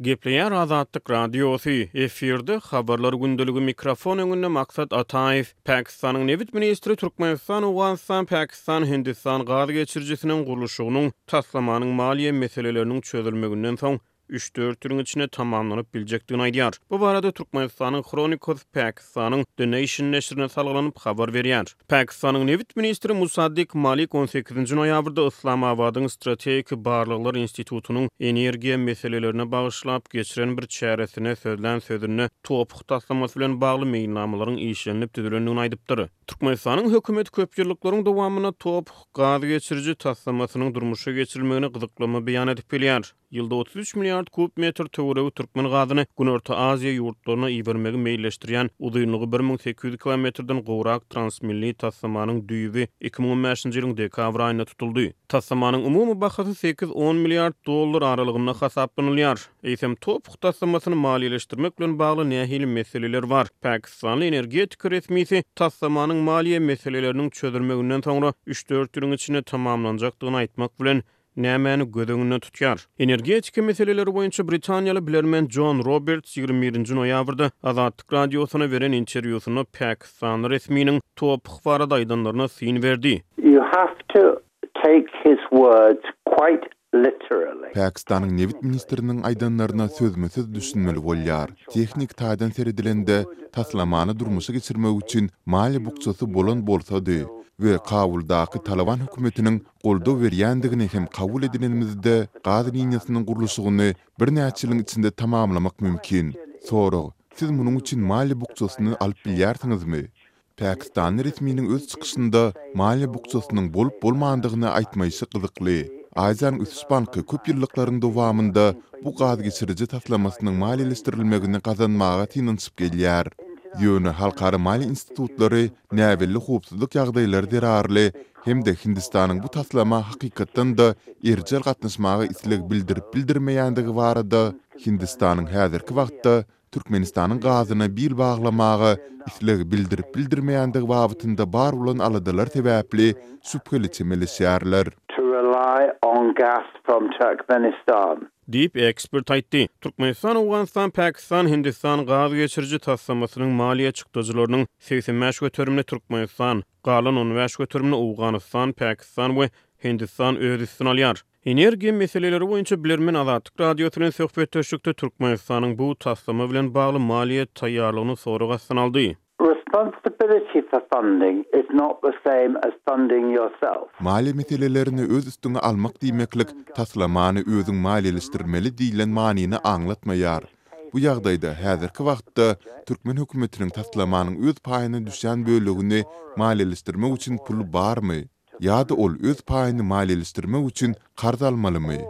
Gepleýär Azatlyk Radiosy, efirde Habarlar gündeligi mikrofon öňünde Maksat Ataýew. Pakistanyň nebit ministri Türkmenistan, Owganystan, Pakistan, Hindistan gaz geçirijisiniň gurluşygynyň taslamanyň maliýe meseleleriniň çözülmeginden soň üç-dört ýylyň içinde tamamlanyp biljekdigini aýdýar. Bu barada Türkmenistanyň Chronicles Pakistanyň The Nation neşirine salgylanyp habar berýär. Pakistanyň nebit ministri Musaddik Malik on sekizinji noýabrda Yslamabadyň Strategik barlaglar institutynyň energiýa meselelerine bagyşlap geçiren bir çäresinde sözlän sözünde TOPH taslamasy bilen bagly meýilnamalaryň işlenilip düzülendigini aýdypdyr. Türkmenistanyň hökümeti köpýyllyklaryň dowamynda TOPH gaz geçiriji taslamasynyň durmuşa geçirilmegine gyzyklanma beýan edip gelýär. Ýylda otuz üç milliard kub metr töweregi türkmen gazyny Günorta Aziýa ýurtlaryna ibermegi meýilleşdirýän uzynlygy bir müň sekiz ýüz kilometrden gowrak transmilli taslamanyň düýbi iki müň on bäşinji ýylyň dekabr aýynda tutuldy. Taslamanyň umumy bahasy sekiz-on milliard dollar aralygynda hasaplanylýar. Eýsem, TOPH taslamasyny maliýeleşdirmek bilen bagly nähili meseleler bar? Pakistanly energetika resmisi taslamanyň maliýe meseleleriniň çözülmeginden soňra üç-dört ýylyň içinde tamamlanjakdygyny aýtmak bilen, nämäni göz öňünde tutýar? Energetika meseleleri boýunça britaniýaly bilermen Jon Roberts ýigrimi birinji noýabrda Azatlyk Radiosyna beren interwýusynda pakistanly resminiň Toph barada aýdanlaryna syn berdi. You have to take his words quite literally. Pakistanyň nebit ministriniň aýdanlaryna sözme-söz düşünmeli bolýar. Tehniki taýdan seredilende, taslamany durmuşa geçirmek üçin maliýe bukjasy bolan bolsady we Kabuldaky Talaban hökümetiniň goldaw berýändigini hem kabul edinenimizde gaz liniýasynyň gurluşygyny birnäçe ýylyň içinde tamamlamak mümkin. Sorag, Siz munuň üçin maliýe bukjasyny alyp bilýärsiňizmi? Pakistanly resminiň öz çykyşynda maliýe bukjasynyň bolup-bolmandygyny aýtmaýşy gyzykly. Aziýanyň ösüş banky köp ýyllyklaryň dowamynda bu gazgeçiriji taslamasynyň maliýeleşdirilmegini gazanmaga synanyşyp gelýär. Ýöne halkara maliýe institutlary näbelli howpsuzlyk ýagdaýlary zerarly hem-de Hindistanyň bu taslama hakykatdan-da ýerjel gatnaşmaga isleg bildirip-bildirmeýändigi barada Hindistanyň häzirki wagtda Türkmenistanyň gazyna bil baglamaga isleg bildirip-bildirmeýändigi babatynda bar bolan aladalar sebäpli şübheli çemeleşýärler. to rely on gas from Turkmenistan. diýip, ekspert aýtdy. Türkmenistan, Owganystan, Pakistan, Hindistan gaz geçiriji taslamasynyň maliýe çykdajylarynyň segsen bäş göterimini Türkmenistan, galan on bäş göterimini Owganystan, Pakistan we Hindistan öz üstüne alýar. Energiýa meseleleri boýunça bilermen Azatlyk Radiosy bilen söhbetdeşlikde Türkmenistanyň bu taslama bilen bagly maliýe taýýarlygyny sorag astyna aldy. Rustam Stepereçi for funding, it's not the same as funding yourself. Maliýe meselelerini öz üstüňe almak diýmeklik taslamany özüň maliýeleşdirmeli diýlen manyny aňlatmaýar. Bu ýagdaýda häzirki wagtda türkmen hökümetiniň taslamanyň öz paýyna düşýän bölegini maliýeleşdirmek üçin puly barmy? Ýa-da ol öz paýyny maliýeleşdirmek üçin karz almalymy?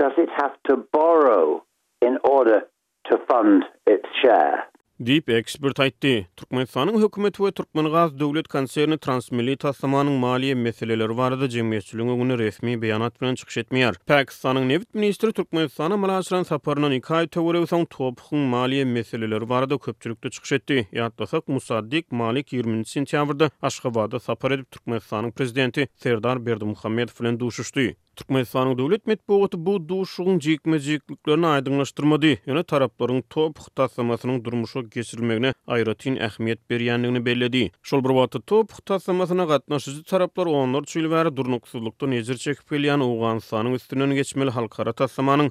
Does it have to borrow in order to fund its share? Diýip, ekspert aýtdy. Türkmenistanyň hökümeti we Türkmengaz döwlet konserni transmilli taslamanyň maliýe meseleleri barada jemgyýetçiligiň öňünde resmi beýanat bilen çykyş etmeýär. Pakistanyň nebit ministri Türkmenistana amala aşyran saparyndan iki aý töweregi soň TOPH-yň maliýe meseleleri barada köpçülikde çykyş etdi. Ýatlasak, Musaddiq Malik ýigriminji sentýabrda Aşgabada sapar edip, Türkmenistanyň prezidenti Serdar Berdimuhamedow bilen duşuşdy. Türkmenistanyň döwlet metbugaty bu duşuşygyň jikme-jikliklerini aýdyňlaşdyrmady, ýöne taraplaryň TOPH taslamasynyň durmuşa geçirilmegine aýratyn ähmiýet berýändigini belledi. Şol bir wagtda, TOPH taslamasyna gatnaşyjy taraplar onlarça ýyl bäri durnuksyzlykdan ejir çekip gelýän Owganystanyň üstünden geçmeli halkara taslamanyň,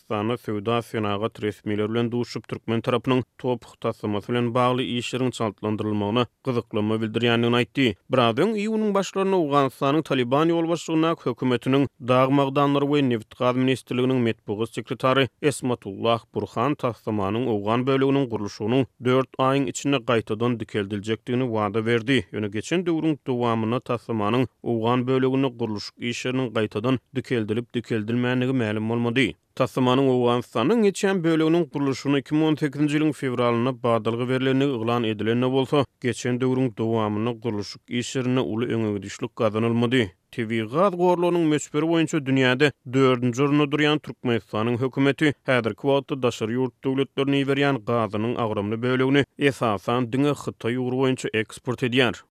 Türkmenistanda söwda-senagat resmileri bilen duşup, türkmen tarapynyň TOPH taslamasy bilen bagly işleriň çaltlandyrylmagyna gyzyklanma bildirýändigini aýtdy. Biraz öň, iýunyň başlarynda Owganystanyň Talyban ýolbaşçylygyndaky hökümetiniň dag magdanlary we nebit-gaz ministrliginiň metbugat sekretary Esmatullah Burhan taslamanyň owgan böleginiň gurluşygynyň dört aýyň içinde gaýtadan dikeldiljekdigini wada berdi, ýöne geçen döwrüň dowamynda taslamanyň Owgan böleginde gurluşyk işleriniň gaýtadan dikeldilip-dikeldilmändigi mälim bolmady. Taslamanyň Owganystanyň geçýän böleginiň gurluşygyna iki müň on sekizinji ýylyň fewralynda badalga berlendigi yglan edilende bolsa, geçen döwrüň dowamynda gurluşyk işlerinde uly öňegidişlik gazanylmady. Tebigy gaz gorlarynyň möçberi boýunça dünýäde dördünji orunda durýan Türkmenistanyň hökümeti häzirki wagtda daşary ýurt döwletlerine iberýän gazynyň agramly bölegini, esasan, diňe Hytaý ugry boýunça eksport edýär.